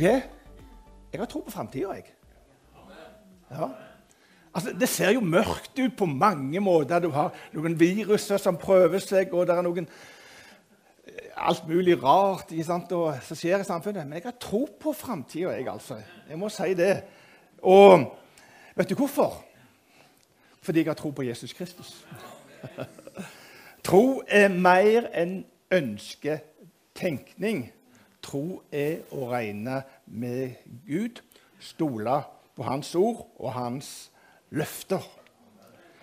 Du hva? Jeg har tro på framtida, jeg. Ja. Altså, det ser jo mørkt ut på mange måter. Du har noen viruser som prøver seg, og det er noen alt mulig rart sant, som skjer i samfunnet. Men jeg har tro på framtida, jeg, altså. Jeg må si det. Og vet du hvorfor? Fordi jeg har tro på Jesus Kristus. tro er mer enn ønsketenkning. Tro er å regne med Gud, stole på Hans ord og Hans løfter.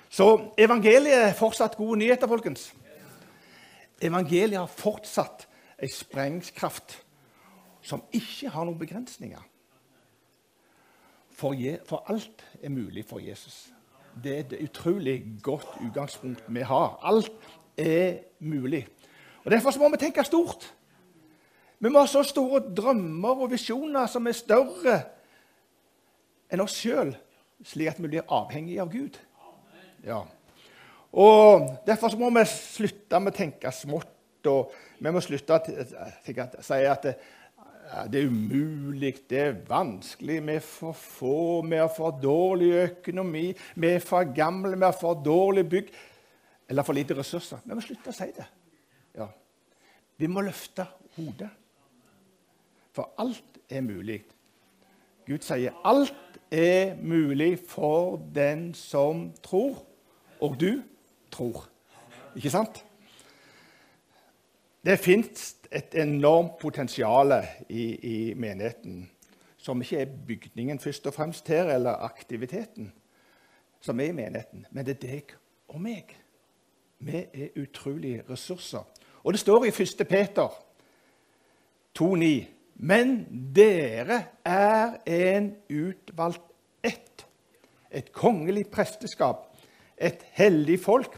Så evangeliet er fortsatt gode nyheter, folkens. Evangeliet har fortsatt en sprengkraft som ikke har noen begrensninger. For, for, alt er mulig for Jesus. Det er et utrolig godt utgangspunkt vi har. Alt er mulig. Og Derfor må vi tenke stort. Vi må ha så store drømmer og visjoner som er større enn oss sjøl, slik at vi blir avhengige av Gud. Ja. Og Derfor må vi slutte med å tenke smått. og Vi må slutte å si at det, det er umulig, det er vanskelig, vi er for få, vi har for dårlig økonomi, vi er for gamle, vi har for dårlig bygg eller for lite ressurser. Vi må slutte å si det. Ja. Vi må løfte hodet. For alt er mulig. Gud sier alt er mulig for den som tror. Og du tror. Ikke sant? Det fins et enormt potensial i, i, menigheten, som ikke er bygningen først og fremst her, eller aktiviteten som er i menigheten, men det er deg og meg. Vi er utrolige ressurser. Og det står i 1. Peter 2,9.: Men dere er en utvalgt ett, et kongelig presteskap, et hellig folk,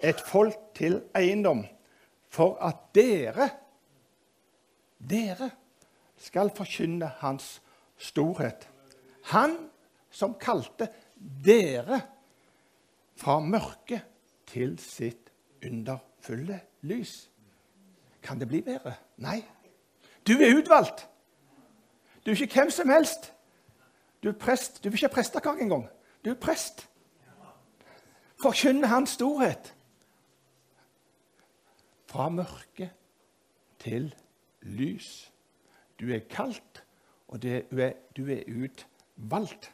et folk til eiendom, for at dere, dere skal forkynne Hans storhet. Han som kalte dere fra mørket til sitt underfulle lys. Kan det bli bedre? Nei. Du er utvalgt. Du er ikke hvem som helst. Du er prest. Du vil ikke ha prestekake engang. Du er prest. Forkynne Hans storhet. Fra mørke til lys. Du er kalt, og du er, du er utvalgt.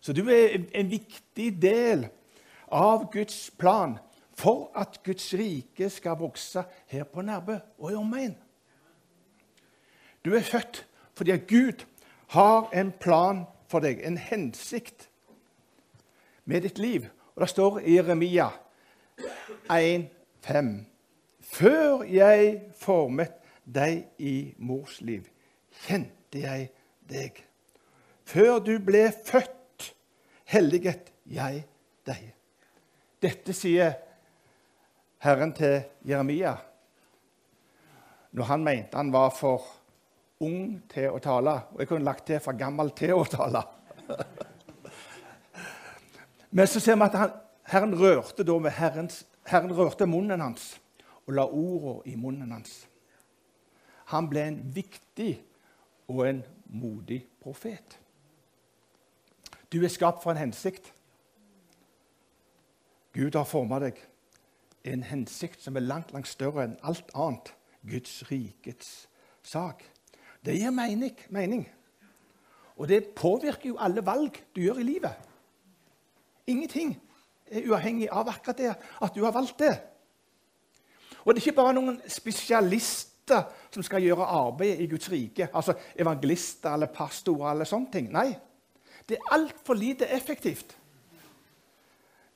Så du er en viktig del av Guds plan for at Guds rike skal vokse her på Nærbø og i omegn. Du er født fordi at Gud har en plan for deg, en hensikt med ditt liv. Og Det står i Jeremia 1,5.: Før jeg formet deg i mors liv, kjente jeg deg. Før du ble født, helliget jeg deg. Dette sier Herren til Jeremia når han mente han var for ung til å tale. Og jeg kunne lagt til for gammel til å tale. Men så ser vi at han, Herren rørte da med Herrens, Herren rørte munnen hans og la ordene i munnen hans. Han ble en viktig og en modig profet. Du er skapt for en hensikt. Gud har forma deg en hensikt som er langt, langt større enn alt annet. Guds rikets sak. Det gir mening, mening. Og det påvirker jo alle valg du gjør i livet. Ingenting er uavhengig av akkurat det at du har valgt det. Og det er ikke bare noen spesialister som skal gjøre arbeidet i Guds rike, altså evangelister eller pastorer eller sånne ting. Nei, det er altfor lite effektivt.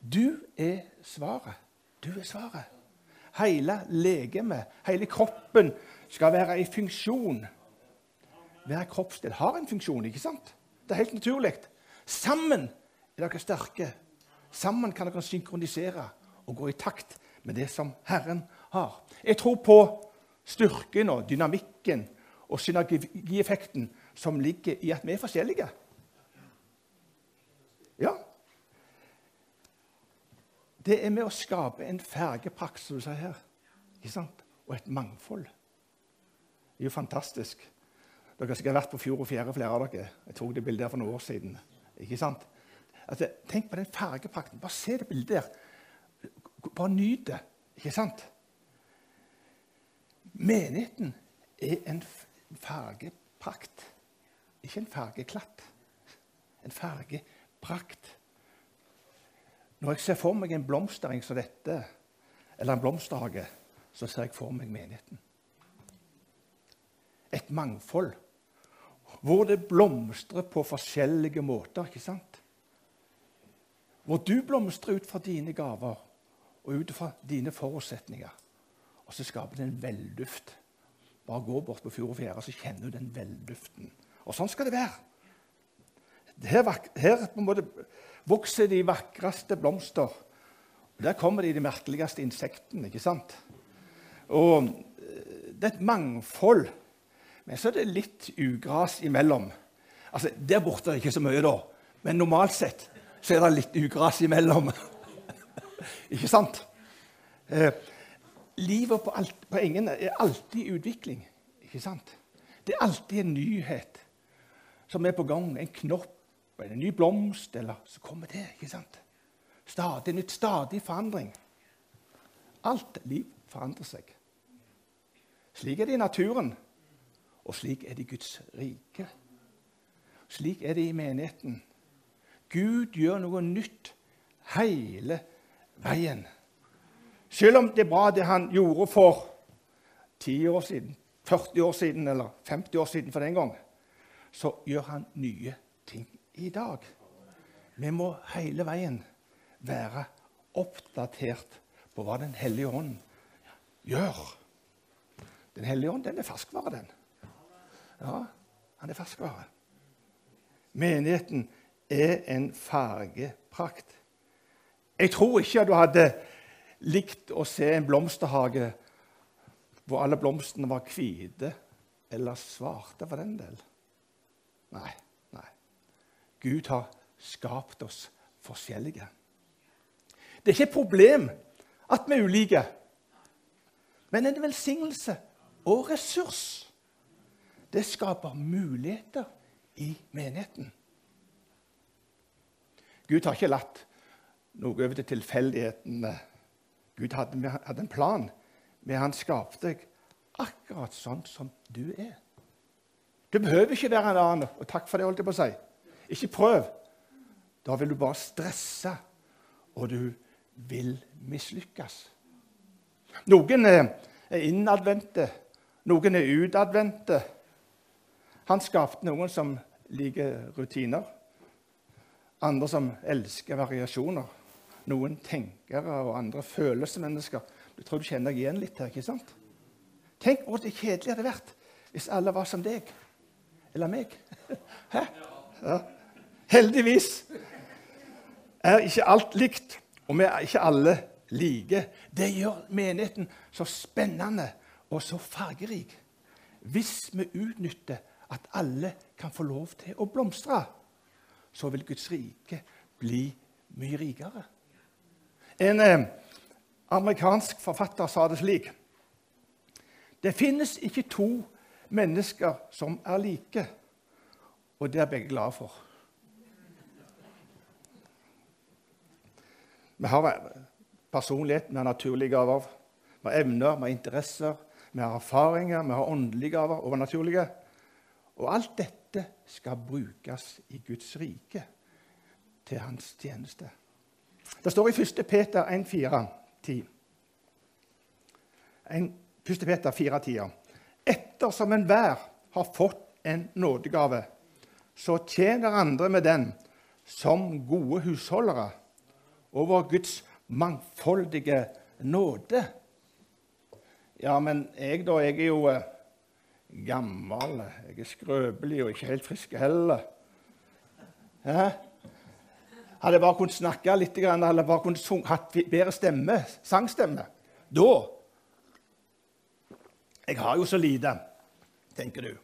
Du er svaret. Du er svaret. Hele legemet, hele kroppen, skal være i funksjon. Hver kroppsdel har en funksjon, ikke sant? Det er helt naturlig. Sammen er dere sterke. Sammen kan dere synkronisere og gå i takt med det som Herren har. Jeg tror på styrken og dynamikken og synergieffekten som ligger i at vi er forskjellige. Ja, det er med å skape en fergeprakt, som du sier her, ikke sant? og et mangfold. Det er jo fantastisk. Dere har sikkert vært på Fjord og Fjære, flere av dere. Jeg tok det bildet her for noen år siden. Ikke sant? Altså, tenk på den fargeprakten. Bare se det bildet der. Bare nyt det. Ikke sant? Menigheten er en fargeprakt. Ikke en fargeklatt. En fargeprakt. Når jeg ser for meg en blomstereng som dette, eller en blomsterhage, så ser jeg for meg menigheten. Et mangfold hvor det blomstrer på forskjellige måter. ikke sant? Hvor du blomstrer ut fra dine gaver og ut fra dine forutsetninger. Og så skaper det en velduft. Bare gå bort på Fjord og Fjære, så kjenner du den velduften. Og sånn skal det være. Her, her vokser de vakreste blomster. Der kommer de de merkeligste insektene. ikke sant? Og eh, Det er et mangfold men så er det litt ugras imellom. Altså, Der borte er det ikke så mye, da. Men normalt sett så er det litt ugras imellom. ikke sant? Eh, livet på, alt, på engene er alltid i utvikling. Ikke sant? Det er alltid en nyhet som er på gang. En knopp, en ny blomst, eller så kommer det. ikke sant? Stadig nytt, stadig forandring. Alt liv forandrer seg. Slik er det i naturen. Og slik er det i Guds rike. Slik er det i menigheten. Gud gjør noe nytt hele veien. Selv om det er bra det han gjorde for 10 år siden, 40 år siden eller 50 år siden for den gang, så gjør han nye ting i dag. Vi må hele veien være oppdatert på hva Den hellige ånd gjør. Den hellige ånd den er ferskvare, den. Ja, han er ferskvare. Menigheten er en fargeprakt. Jeg tror ikke du hadde likt å se en blomsterhage hvor alle blomstene var hvite eller svarte, for den del. Nei, nei. Gud har skapt oss forskjellige. Det er ikke et problem at vi er ulike, men en velsignelse og ressurs. Det skaper muligheter i menigheten. Gud har ikke latt noe over til tilfeldighetene. Gud hadde, hadde, en plan men Han skapte deg akkurat sånn som du er. Du behøver ikke være en annen. Og takk for det, holdt jeg på å si. Ikke prøv. Da vil du bare stresse, og du vil mislykkes. Noen er innadvendte, noen er utadvendte. Han skapte noen som liker rutiner, andre som elsker variasjoner. Noen tenkere og andre følelsesmennesker. Du tror du kjenner deg igjen litt her, ikke sant? Tenk hvor kjedelig hadde vært hvis alle var som deg. Eller meg. Hæ? Ja. Heldigvis er ikke alt likt, og vi er ikke alle like. Det gjør menigheten så spennende og så fargerik hvis vi utnytter at alle kan få lov til å blomstre, så vil Guds rike bli mye rikere. En eh, amerikansk forfatter sa det slik Det finnes ikke to mennesker som er like, og det er begge glade for. Vi har personlighet, vi har naturlige gaver, vi har evner, vi har interesser, vi har erfaringer, vi har åndelige gaver, overnaturlige. Og alt dette skal brukes i Guds rike til hans tjeneste. Det står i 1. Peter 1,4, 10. 1. Peter 4, 10. Ettersom enhver har fått en nådegave, så tjener andre med den som gode husholdere over Guds mangfoldige nåde. Ja, men jeg, da? Jeg er jo eh, gammel, jeg er skrøpelig og ikke helt frisk heller. Hæ? Hadde jeg bare kunnet snakke litt, eller bare kunnet hatt bedre stemme, sangstemme Da Jeg har jo så lite, tenker du.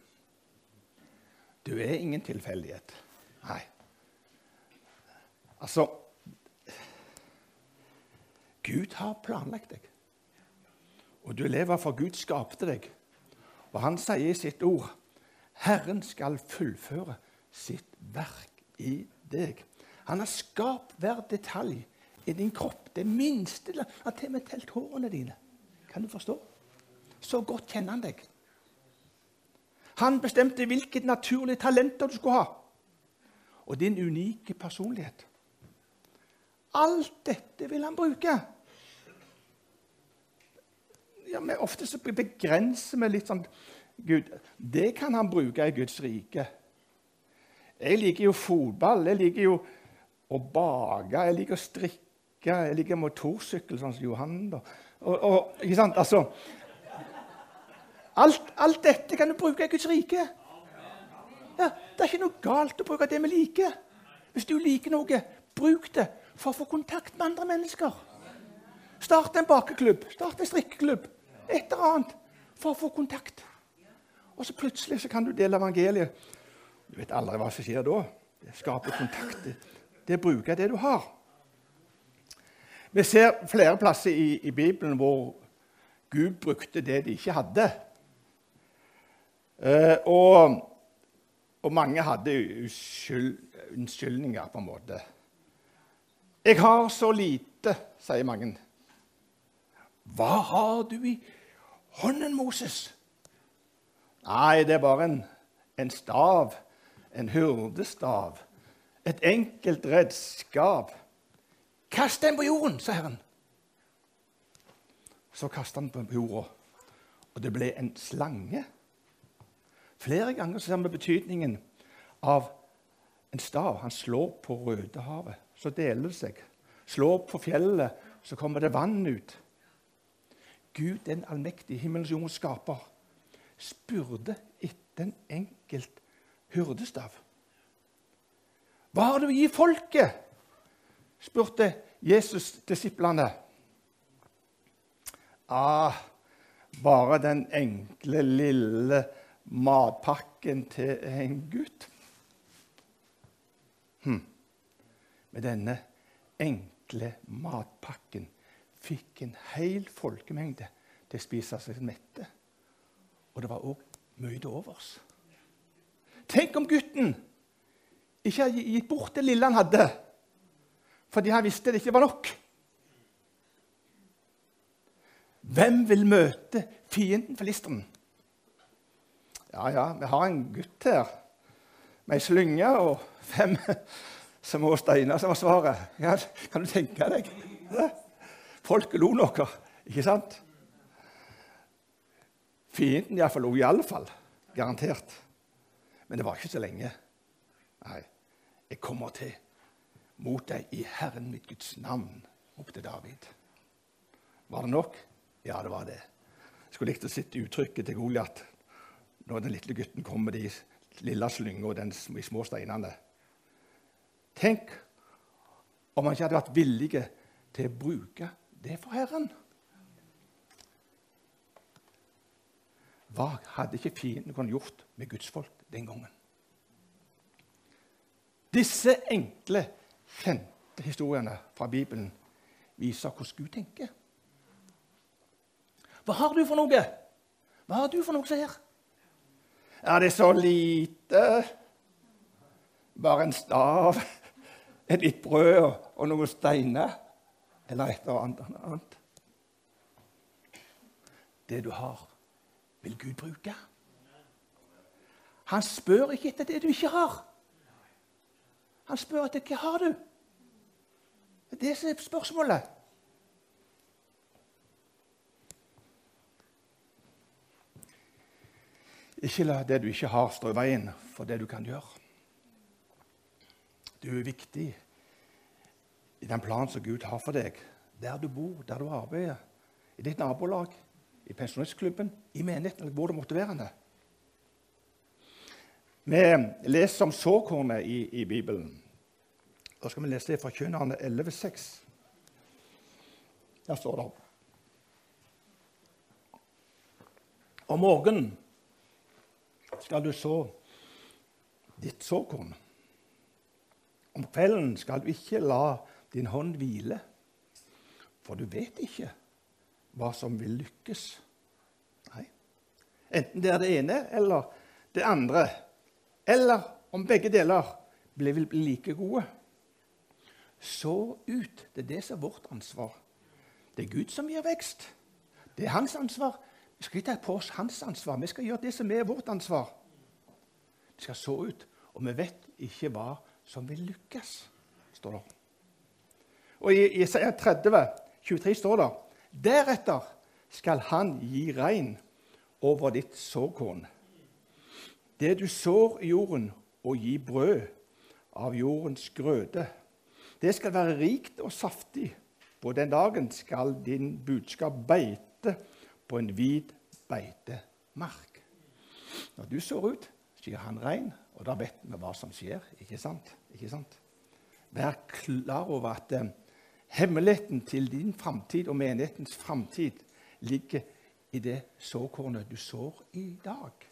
Du er ingen tilfeldighet. Nei. Altså Gud har planlagt deg. Og du lever for Gud skapte deg. Og han sier i sitt ord Herren skal fullføre sitt verk i deg. Han har skapt hver detalj i din kropp. Det minste Han har til og med telt hårene dine. Kan du forstå? Så godt kjenner han deg. Han bestemte hvilke naturlige talenter du skulle ha, og din unike personlighet. Alt dette vil han bruke. Ja, men Ofte så begrenser vi litt sånn Gud, Det kan han bruke i Guds rike. Jeg liker jo fotball. Jeg liker jo å bake. Jeg liker å strikke. Jeg liker motorsykkel, sånn som Johan. da. Og, og, ikke sant? Altså, alt, alt, dette kan du bruke i Guds rike. Ja, det er ikke noe galt å bruke det vi liker. Hvis du liker noe, bruk det for å få kontakt med andre mennesker. Start en bakeklubb, start en strikkeklubb, et eller annet for å få kontakt. Og så plutselig så kan du dele evangeliet. Du vet aldri hva som skjer da. Det skaper kontakt. Det, bruker det du har. Vi ser flere plasser i, i Bibelen hvor Gud brukte det de ikke hadde. Eh, og, og, mange hadde uskyld, unnskyldninger, på en måte. 'Jeg har så lite', sier mange. 'Hva har du i hånden, Moses?' Nei, det er bare en, en stav. En hyrdestav. Et enkelt redskap. Kast den på jorden, sa Herren. Så kastet han på jorda, og det ble en slange. Flere ganger ser vi betydningen av en stav. Han slår på Rødehavet, så deler det seg. Slår på fjellet, så kommer det vann ut. Gud, den allmektige himmelens jord skaper, spurte etter en enkelt hyrdestav. Hva har du å gi folket? spurte Jesus disiplene. Ah, bare den enkle, lille matpakken til en gutt. Hm. Med denne enkle matpakken fikk en hel folkemengde til å spise seg mette. Og det var òg mye til overs. Tenk om gutten ikke hadde gitt bort det lille han hadde, fordi han visste det ikke var nok. Hvem vil møte fienden filisteren? Ja, ja, vi har en gutt her med ei slynge og fem små steiner, som var svaret. Ja, kan du tenke deg? Folket lo noe, ikke sant? Fienden iallfall lo iallfall. Garantert. Men det var ikke så lenge. Nei, jeg kommer til mot deg i Herren mitt Guds navn, ropte David. Var det nok? Ja, det var det. Jeg skulle likt å sitte uttrykket til Goliat når den lille gutten kom med de lille slynga og de små steinene. Tenk om han ikke hadde vært villig til å bruke det er for Herren. Hva hadde ikke fienden kunnet gjort med Guds folk den gangen? Disse enkle, kjente historiene fra Bibelen viser hvordan Gud tenker. Hva har du for noe? Hva har du for noe som her? Er det så lite? Bare en stav, et litt brød og noen steiner? Eller et eller annet? Det du har vil Gud bruke. Han spør ikke etter det du ikke har. Han spør etter hva har du Det er det som er spørsmålet. Ikke la det du ikke har, stå i veien for det du kan gjøre. Du er viktig i den planen som Gud har for deg, der du bor, der du arbeider, i ditt nabolag, i pensjonistklubben, i menigheten eller hvor det måtte være. Vi leser om såkornet i, i, Bibelen. Da skal vi lese det fra Kjønnerne 11,6. Der står det Om morgenen skal du så ditt såkorn. Om kvelden skal du ikke la din hånd hvile, for du vet ikke hva som vil lykkes. Nei. Enten det er det ene eller det andre, eller om begge deler vil bli like gode. Så ut. Det er det som er vårt ansvar. Det er Gud som gir vekst. Det er hans ansvar. Vi skal ikke ta på oss hans ansvar. Vi skal gjøre det som er vårt ansvar. Vi skal så ut. Og vi vet ikke hva som vil lykkes, står det. Og i Isaiah 30, 23 står det Deretter skal han gi regn over ditt såkorn. Det du sår i jorden, og gi brød av jordens grøde. Det skal være rikt og saftig. På den dagen skal din budskap beite på en hvit beitemark. Når du sår ut, sier han regn, og da vet vi hva som skjer. Ikke sant? Ikke sant? Vær klar over at eh, hemmeligheten til din framtid og menighetens framtid ligger i det såkornet du sår i dag.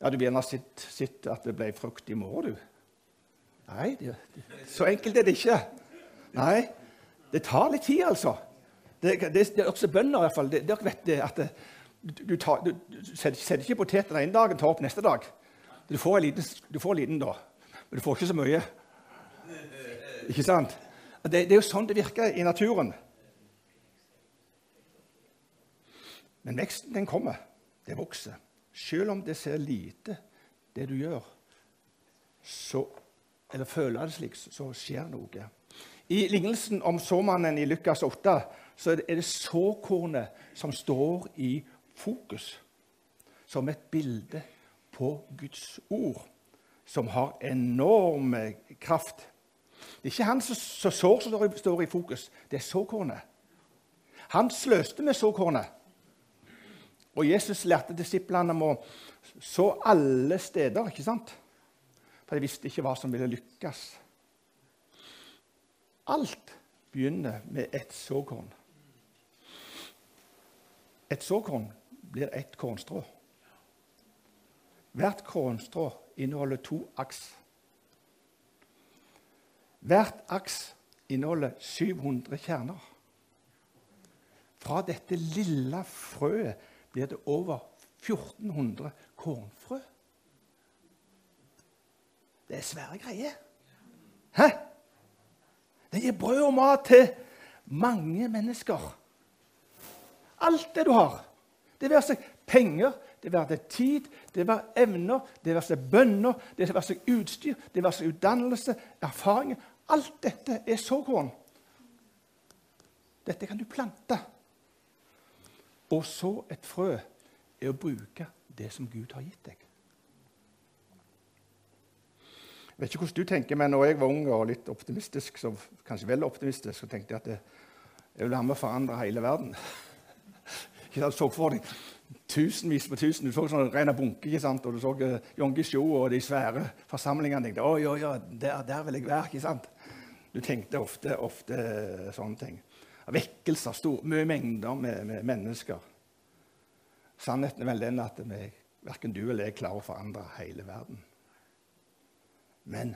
Ja, Du vil gjerne sett, at det ble frukt i morgen, du. Nei, det, det, så enkelt er det ikke. Nei, det tar litt tid, altså. Det, det, det er bønder, i hvert fall. Dere vet det at du, tar, du, setter ikke potetene den ene dagen tar opp neste dag. Du får en liten, liten da, men du får ikke så mye. Ikke sant? Det, det er jo sånn det virker i naturen. Men veksten, den kommer. Det vokser. Selv om det ser lite, det du gjør, så, eller føler det slik, så skjer noe. I lignelsen om såmannen i Lukas 8 så er det såkornet som står i fokus, som et bilde på Guds ord, som har enorm kraft. Det er ikke han som sår som står i fokus, det er såkornet. Han sløste med såkornet. Og Jesus lærte disiplene om å så alle steder, ikke sant? For de visste ikke hva som ville lykkes. Alt begynner med et såkorn. Et såkorn blir ett kornstrå. Hvert kornstrå inneholder to aks. Hvert aks inneholder 700 kjerner. Fra dette lille frøet blir det over 1400 kornfrø. Det er svære greier. Hæ? Det gir brød og mat til mange mennesker. Alt det du har. Det være seg penger, det være seg tid, det være evner, det være seg bønner, det være seg utstyr, det være seg utdannelse, erfaringer. Alt dette er såkorn. Dette kan du plante. Og så et frø er å bruke det som Gud har gitt deg. Jeg vet ikke hvordan du tenker, men når jeg var ung og litt optimistisk, så kanskje veldig optimistisk, så tenkte jeg at jeg ville være med å forandre hele verden. ikke sant, så for deg tusenvis på tusen. Du så sånn ren bunke, ikke sant? og du så uh, Jon Guichou og de svære forsamlingene. tenkte, oi, oi, oi, der, der vil jeg være. ikke sant? Du tenkte ofte, ofte sånne ting vekkelser, stor, mye mengder med, med, mennesker. Sannheten er vel den at vi, verken du eller jeg klarer å forandre hele verden. Men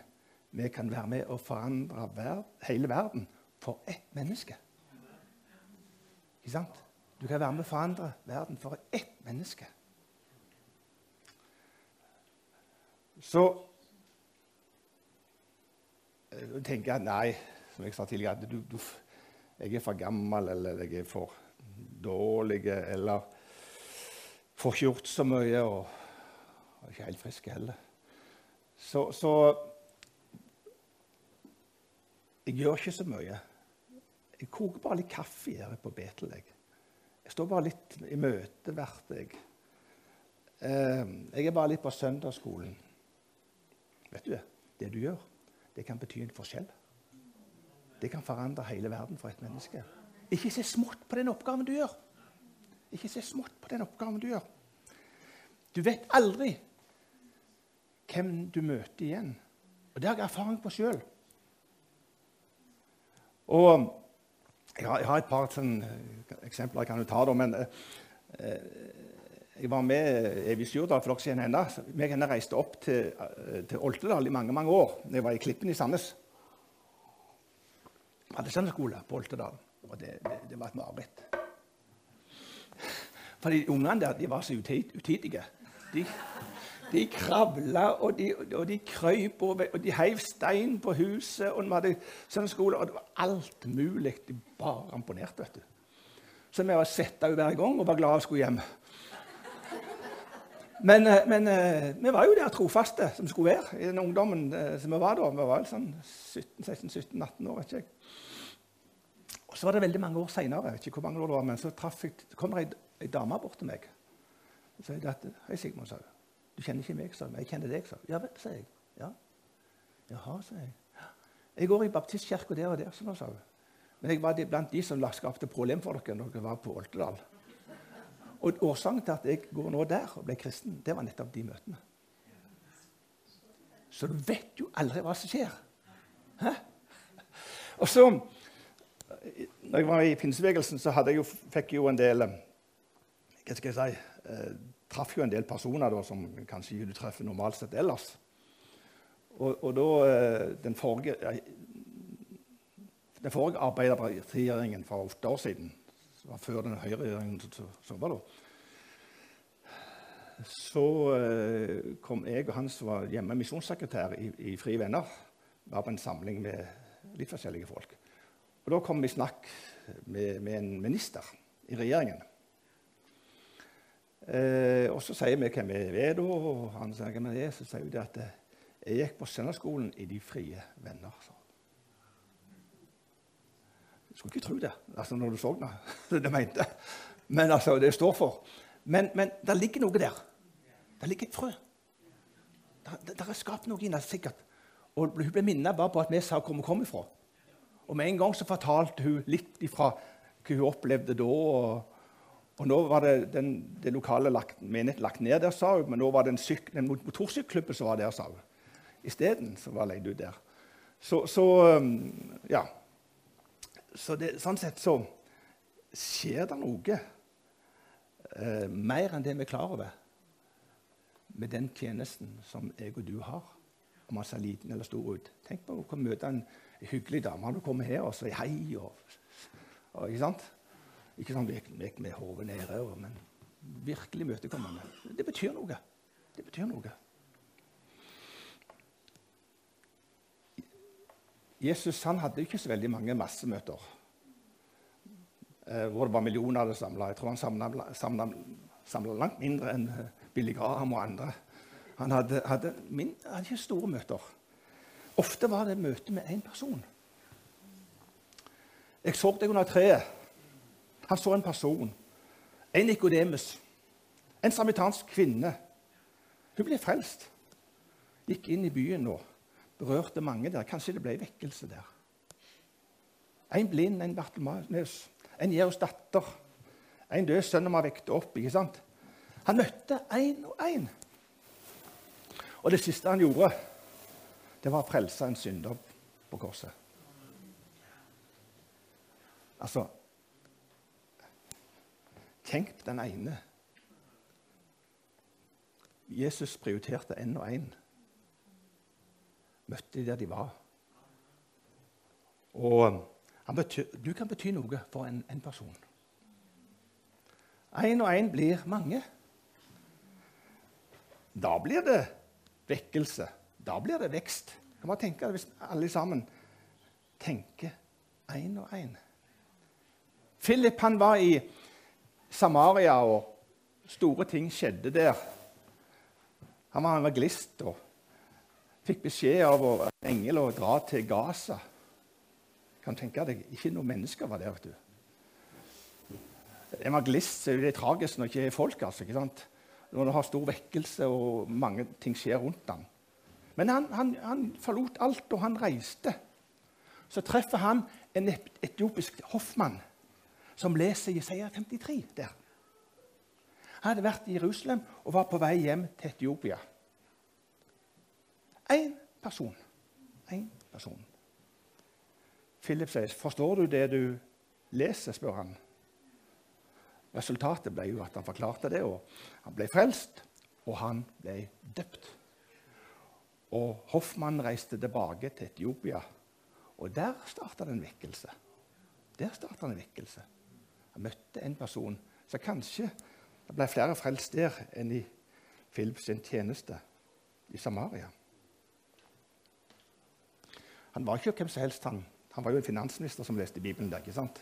vi kan være med å forandre ver hele verden for ett menneske. Ikke sant? Du kan være med å forandre verden for ett menneske. Så jeg eh, tenker jeg nei, som jeg sa tidligere du, du jeg er for gammel, eller jeg er for dårlig, eller får ikke gjort så mye, og er ikke helt frisk heller. Så, så jeg gjør ikke så mye. Jeg koker bare litt kaffe her på Betel. Jeg. jeg står bare litt i møte hvert jeg. Ehm, jeg er bare litt på søndagsskolen. Vet du det? Det du gjør, det kan bety en forskjell. Det kan forandre hele verden for et menneske. Ikke se smått på den oppgaven du gjør. Ikke se smått på den oppgaven du gjør. Du vet aldri hvem du møter igjen. Og Det har jeg erfaring på sjøl. Og jeg har, jeg har, et par sånn, eksempler jeg kan ta, da, men eh, jeg var med Evy Sjurdal for dere siden ennå. henne reiste opp til, eh, til Oltedal i mange mange år. Jeg var i Klippen i Sandnes hadde søndagsskole på Oltedal. Og det, det, det var et mareritt. For de ungene der de var så utidige. De, de kravla, og de, og de krøyp, og, og de heiv stein på huset. og de hadde søndagsskole, og Det var alt mulig. De bare imponerte. vet du. Så vi var henne hver gang og var glade og skulle hjem. Men, eh, men, eh, vi var jo der trofaste som skulle være i den ungdommen eh, som vi var da. Vi var sånn 16-17-18 år. ikke jeg. Og Så var det veldig mange år seinere, så jeg, kom det ei dame bort til meg. Så sa at, 'Hei, Sigmund', sa hun. 'Du kjenner ikke meg', sa hun. 'Jeg kjenner deg', sa hun. 'Ja vel', sa jeg. Ja. 'Jaha', sa jeg. 'Jeg går i baptistkirka der og der', sa hun. 'Men jeg var blant de som skapte problem for dere når dere var på Oltedal'. Og Årsaken til at jeg går nå der og ble kristen, det var nettopp de møtene. Så du vet jo aldri hva som skjer. Hæ? Og så, når jeg var i pinsebevegelsen, så jeg jo, fikk jeg jo en del Hva skal jeg si eh, Traff jo en del personer da, som kanskje du treffer normalt sett ellers. Og, og da eh, Den forrige, den forrige arbeiderpartiregjeringen for åtte år siden var før den høyreregjeringen som var da. Så eh, kom jeg og han som var hjemme misjonssekretær i, i Frie Venner, var på en samling med litt forskjellige folk. Og Da kom vi i snakk med, med, en minister i regjeringen. Eh, og Så sier vi hvem vi er, da, og han sier hvem vi er. Så sier vi at eh, jeg gikk på søndagsskolen i De frie venner. Så. Skulle ikke tro det altså når du så det. det mente. Men altså, det står for. Men, men det ligger noe der. Det ligger et frø. Det, er skapt noe i det, sikkert. Og Hun ble minnet bare på at vi sa hvor vi kom ifra. Og Med en gang så fortalte hun litt ifra hva hun opplevde da. Og, og nå var det den, det lokale lagt, menigheten lagt ned der, sa hun. Men nå var det en, syk, en motorsykkelklubben som var der, sa hun. Isteden var leid ut der. Så, så ja så det, sånn sett så skjer det noe eh, mer enn det vi er klar over med den tjenesten som jeg og du har, om han ser liten eller stor ut. Tenk på å møte en hyggelig dame når du kommer her og sier hei. Og, og, ikke sant? Ikke sånn vekk med hodet nede, men virkelig imøtekommende. Det betyr noe. Det betyr noe. Jesus han hadde ikke så veldig mange massemøter eh, hvor det var millioner samla. Jeg tror han samla langt mindre enn eh, Billy Graham og andre. Han hadde, hadde, min, hadde, ikke store møter. Ofte var det møte med én person. Jeg så deg under treet. Han så en person. En Nikodemus. En samitansk kvinne. Hun ble frelst. Gikk inn i byen nå berørte mange der. Kanskje det ble vekkelse der. En blind, en Bartemaus, en Jeros datter, en død sønn vi har vekket opp. ikke sant? Han møtte én og én. Og det siste han gjorde, det var å frelse en synder på korset. Altså Tenk på den ene. Jesus prioriterte én og én møtte de der de var. Og betyr, du kan bety noe for en, en person. Én og én blir mange. Da blir det vekkelse. Da blir det vekst. Kan man tenke Hvis alle sammen tenker én og én. Philip han var i Samaria, og store ting skjedde der. Han var evangelist. og fikk beskjed av en engel å dra til Gaza. Kan tenke deg, Ikke noen mennesker var der. vet du. Evangelist er det tragisk når det ikke er folk. altså, ikke sant? Når du har stor vekkelse og mange ting skjer rundt ham. Men han, han, han forlot alt, og han reiste. Så treffer han en etiopisk hoffmann som leser Jesaja 53 der. Han hadde vært i Jerusalem og var på vei hjem til Etiopia. Én person. Én person. Philip sier, 'Forstår du det du leser?' spør han. Resultatet ble jo at han forklarte det, og han ble frelst, og han ble døpt. Og Hoffmann reiste tilbake til Etiopia, og der starta det en vekkelse. Der starta en vekkelse. Han møtte en person som kanskje Det ble flere frelst der enn i Philips tjeneste i Samaria. Han var ikke hvem som helst. Han, han var jo en finansminister som leste Bibelen der. ikke sant?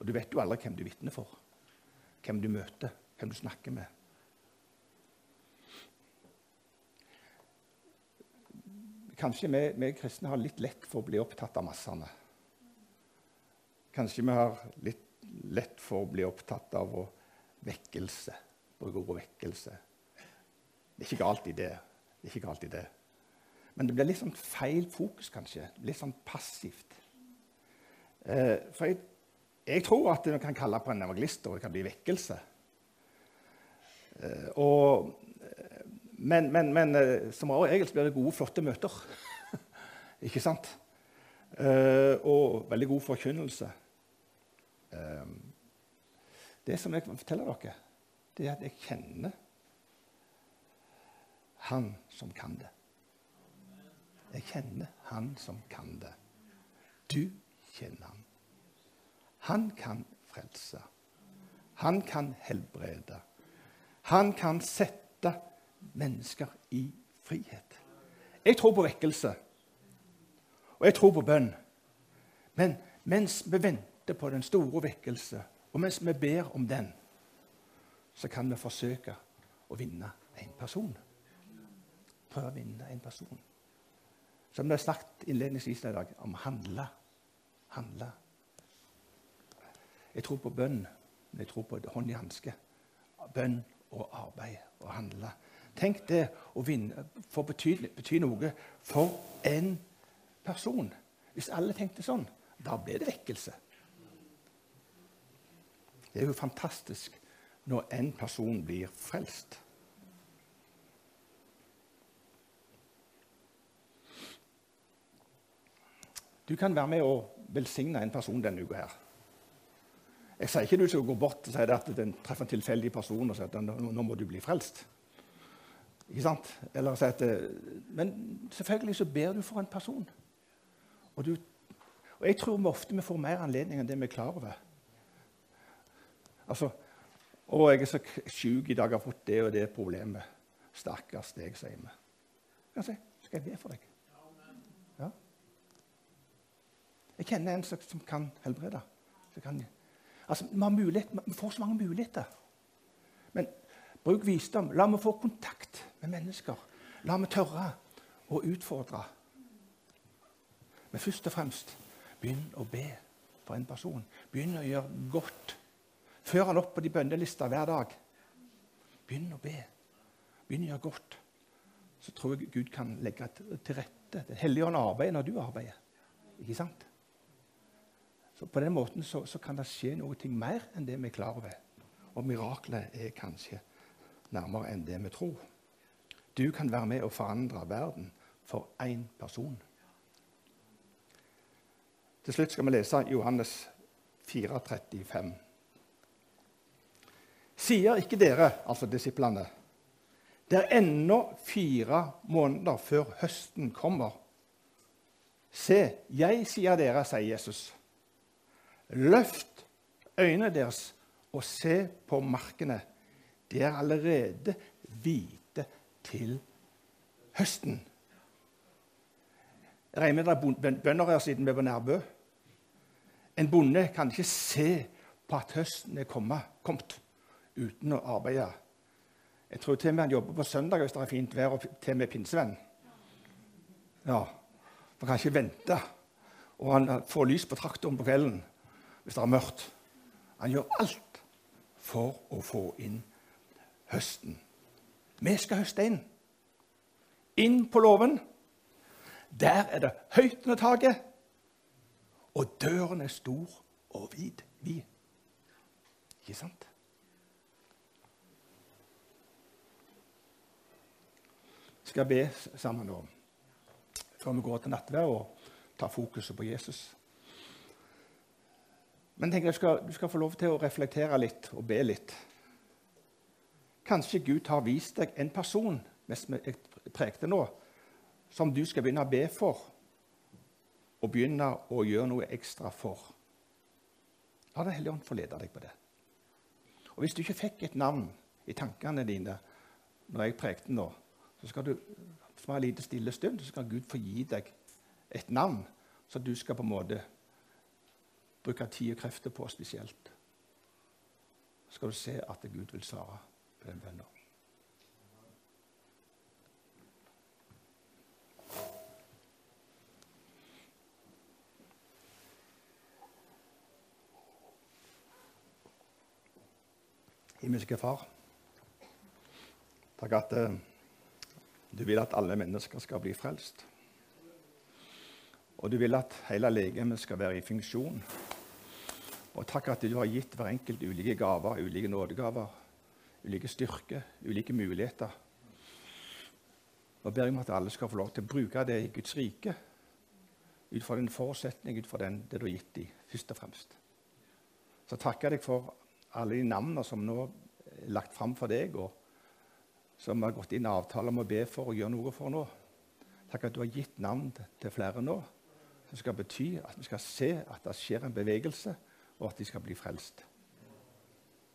Og du vet jo aldri hvem du vitner for, hvem du møter, hvem du snakker med. Kanskje vi, vi kristne har litt lett for å bli opptatt av massene. Kanskje vi har litt lett for å bli opptatt av vekkelse. Bruke ordet vekkelse. Det er ikke galt i det. Det er ikke galt i det. Men det blir litt sånn feil fokus, kanskje. Litt sånn passivt. Eh, for jeg, jeg, tror at vi kan kalle på en evangelist, og det kan bli vekkelse. Eh, og, men, men, men eh, som regel blir det gode, flotte møter. ikke sant? Eh, og veldig god forkynnelse. Eh, det som jeg forteller dere, det er at jeg kjenner han som kan det. Jeg kjenner han som kan det. Du kjenner han. Han kan frelse. Han kan helbrede. Han kan sette mennesker i frihet. Jeg tror på vekkelse, og jeg tror på bønn. Men mens vi venter på den store vekkelse, og mens vi ber om den, så kan vi forsøke å vinne en person. Prøve å vinne en person. Som vi har snakket innledningsvis i dag, om handle. Handle. Jeg tror på bønn, men jeg tror på hånd i hanske. Bønn og arbeid og handle. Tenk det å vinne, for bety, bety noe for en person. Hvis alle tenkte sånn, da ble det vekkelse. Det er jo fantastisk når en person blir frelst. Du kan være med og velsigne en person denne uka. her. Jeg sier ikke du skal gå bort og si at den treffer en tilfeldig person og si at nå må du bli frelst. Ikke sant? Eller si at, eh, men selvfølgelig så ber du for en person. Og, du, og jeg tror vi ofte vi får mer anledning enn det vi er klar over. Altså, 'Å, jeg er så sjuk i dag, jeg har fått det og det problemet.' Stakkars deg, sier vi. 'Skal jeg be for deg?' Ja. Jeg kjenner en som kan helbrede. Kan, altså, vi, har mulighet, vi får så mange muligheter. Men bruk visdom. La meg få kontakt med mennesker. La meg tørre å utfordre. Men først og fremst begynn å be for en person. Begynn å gjøre godt Før han opp på de bønnelista hver dag. Begynn å be. Begynn å gjøre godt. Så tror jeg Gud kan legge til rette. Det hellige ånd arbeider når du arbeider. Ikke sant? Så På den måten så, så kan det skje noe mer enn det vi er klar over. Og miraklet er kanskje nærmere enn det vi tror. Du kan være med å forandre verden for én person. Til slutt skal vi lese Johannes 4,35. Sier ikke dere, altså disiplene, det er ennå fire måneder før høsten kommer. Se, jeg sier dere, sier Jesus. Løft øynene deres og se på markene. De er allerede hvite til høsten. Jeg regner med det er bønder her siden vi er på Nærbø. En bonde kan ikke se på at høsten er kommet uten å arbeide. Jeg tror til og med han jobber på søndag hvis det er fint vær, og til og med pinsevenn. Ja, For kan ikke vente. Og han får lys på traktoren på kvelden hvis det er mørkt. Han gjør alt for å få inn høsten. Vi skal høste inn. Inn på låven. Der er det høyt under taket, og døren er stor og vid. vid. Ikke sant? skal be sammen nå, før vi går til nattverd og tar fokuset på Jesus. Men tenk, du skal, du skal få lov til å reflektere litt og be litt. Kanskje Gud har vist deg en person mens jeg prekte nå, som du skal begynne å be for, og begynne å gjøre noe ekstra for. La Den hellige ånd få lede deg på det. Og Hvis du ikke fikk et navn i tankene dine når jeg prekte nå, så skal du for en liten stille stund så skal Gud få gi deg et navn så du skal på en måte bruke tid og krefter på spesielt. Skal du se at Gud vil svare på den bønnen. Himmelske Far, takk at uh, du vil at alle mennesker skal bli frelst. Og du vil at hele legemet skal være i funksjon. Og takk at du har gitt hver enkelt ulike gaver, ulike nådegaver, ulike styrker, ulike muligheter. Nå ber om at alle skal få lov til å bruke det i Guds rike, ut fra din forutsetning, ut fra den, det du har gitt dem, først og fremst. Så takker jeg deg for alle de navnene som nå er lagt fram for deg, og som har gått inn i avtale om å be for og gjøre noe for nå. Takk at du har gitt navn til flere nå, som skal bety at vi skal se at det skjer en bevegelse, og at de skal bli frelst.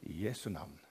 I Jesu navn.